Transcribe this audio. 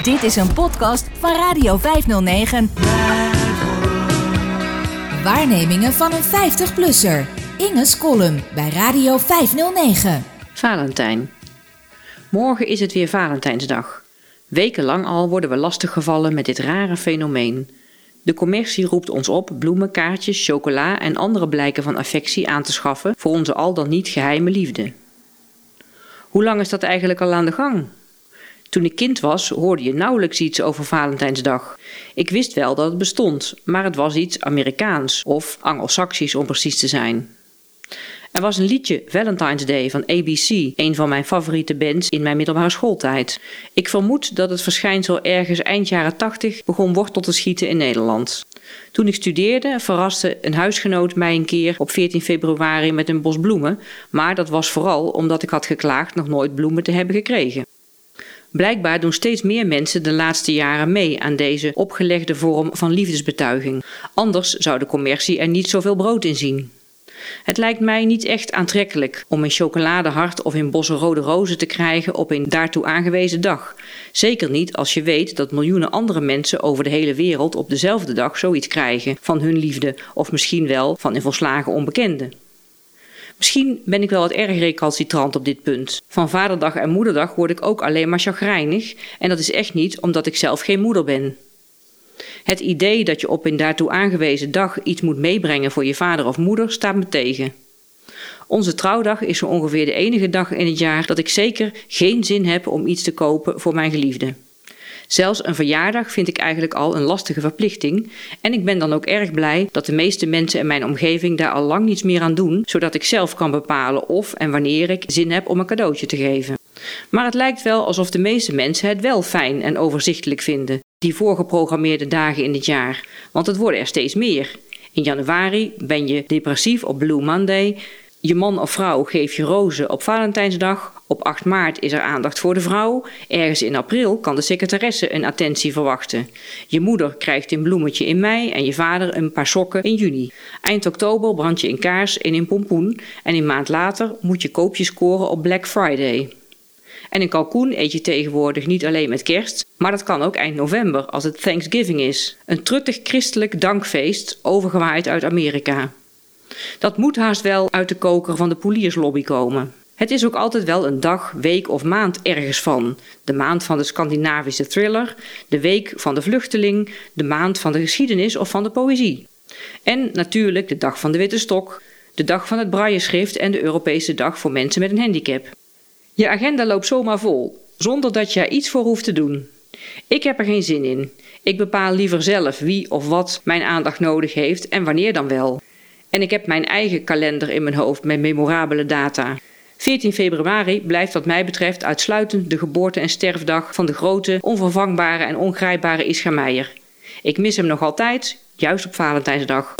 Dit is een podcast van Radio 509. Waarnemingen van een 50-plusser. Inge's column bij Radio 509. Valentijn. Morgen is het weer Valentijnsdag. Wekenlang al worden we lastiggevallen met dit rare fenomeen. De commercie roept ons op bloemen, kaartjes, chocola en andere blijken van affectie aan te schaffen voor onze al dan niet geheime liefde. Hoe lang is dat eigenlijk al aan de gang? Toen ik kind was, hoorde je nauwelijks iets over Valentijnsdag. Ik wist wel dat het bestond, maar het was iets Amerikaans of Anglo-Saxisch om precies te zijn. Er was een liedje Valentine's Day van ABC, een van mijn favoriete bands in mijn middelbare schooltijd. Ik vermoed dat het verschijnsel ergens eind jaren 80 begon wortel te schieten in Nederland. Toen ik studeerde, verraste een huisgenoot mij een keer op 14 februari met een bos bloemen, maar dat was vooral omdat ik had geklaagd nog nooit bloemen te hebben gekregen. Blijkbaar doen steeds meer mensen de laatste jaren mee aan deze opgelegde vorm van liefdesbetuiging. Anders zou de commercie er niet zoveel brood in zien. Het lijkt mij niet echt aantrekkelijk om een chocoladehart of in bossen rode rozen te krijgen op een daartoe aangewezen dag. Zeker niet als je weet dat miljoenen andere mensen over de hele wereld op dezelfde dag zoiets krijgen van hun liefde of misschien wel van een volslagen onbekende. Misschien ben ik wel wat erg recalcitrant op dit punt. Van vaderdag en moederdag word ik ook alleen maar chagrijnig en dat is echt niet omdat ik zelf geen moeder ben. Het idee dat je op een daartoe aangewezen dag iets moet meebrengen voor je vader of moeder staat me tegen. Onze trouwdag is zo ongeveer de enige dag in het jaar dat ik zeker geen zin heb om iets te kopen voor mijn geliefde. Zelfs een verjaardag vind ik eigenlijk al een lastige verplichting en ik ben dan ook erg blij dat de meeste mensen in mijn omgeving daar al lang niets meer aan doen, zodat ik zelf kan bepalen of en wanneer ik zin heb om een cadeautje te geven. Maar het lijkt wel alsof de meeste mensen het wel fijn en overzichtelijk vinden, die voorgeprogrammeerde dagen in het jaar, want het worden er steeds meer. In januari ben je depressief op Blue Monday, je man of vrouw geeft je rozen op Valentijnsdag. Op 8 maart is er aandacht voor de vrouw. Ergens in april kan de secretaresse een attentie verwachten. Je moeder krijgt een bloemetje in mei en je vader een paar sokken in juni. Eind oktober brand je een kaars in een pompoen en een maand later moet je koopjes scoren op Black Friday. En een kalkoen eet je tegenwoordig niet alleen met kerst, maar dat kan ook eind november als het Thanksgiving is. Een truttig christelijk dankfeest overgewaaid uit Amerika. Dat moet haast wel uit de koker van de polierslobby komen. Het is ook altijd wel een dag, week of maand ergens van. De maand van de Scandinavische thriller, de week van de vluchteling, de maand van de geschiedenis of van de poëzie. En natuurlijk de dag van de witte stok, de dag van het brailleschrift en de Europese dag voor mensen met een handicap. Je agenda loopt zomaar vol, zonder dat je er iets voor hoeft te doen. Ik heb er geen zin in. Ik bepaal liever zelf wie of wat mijn aandacht nodig heeft en wanneer dan wel. En ik heb mijn eigen kalender in mijn hoofd met memorabele data. 14 februari blijft wat mij betreft uitsluitend de geboorte- en sterfdag van de grote, onvervangbare en ongrijpbare Ischa Meijer. Ik mis hem nog altijd, juist op Valentijnsdag.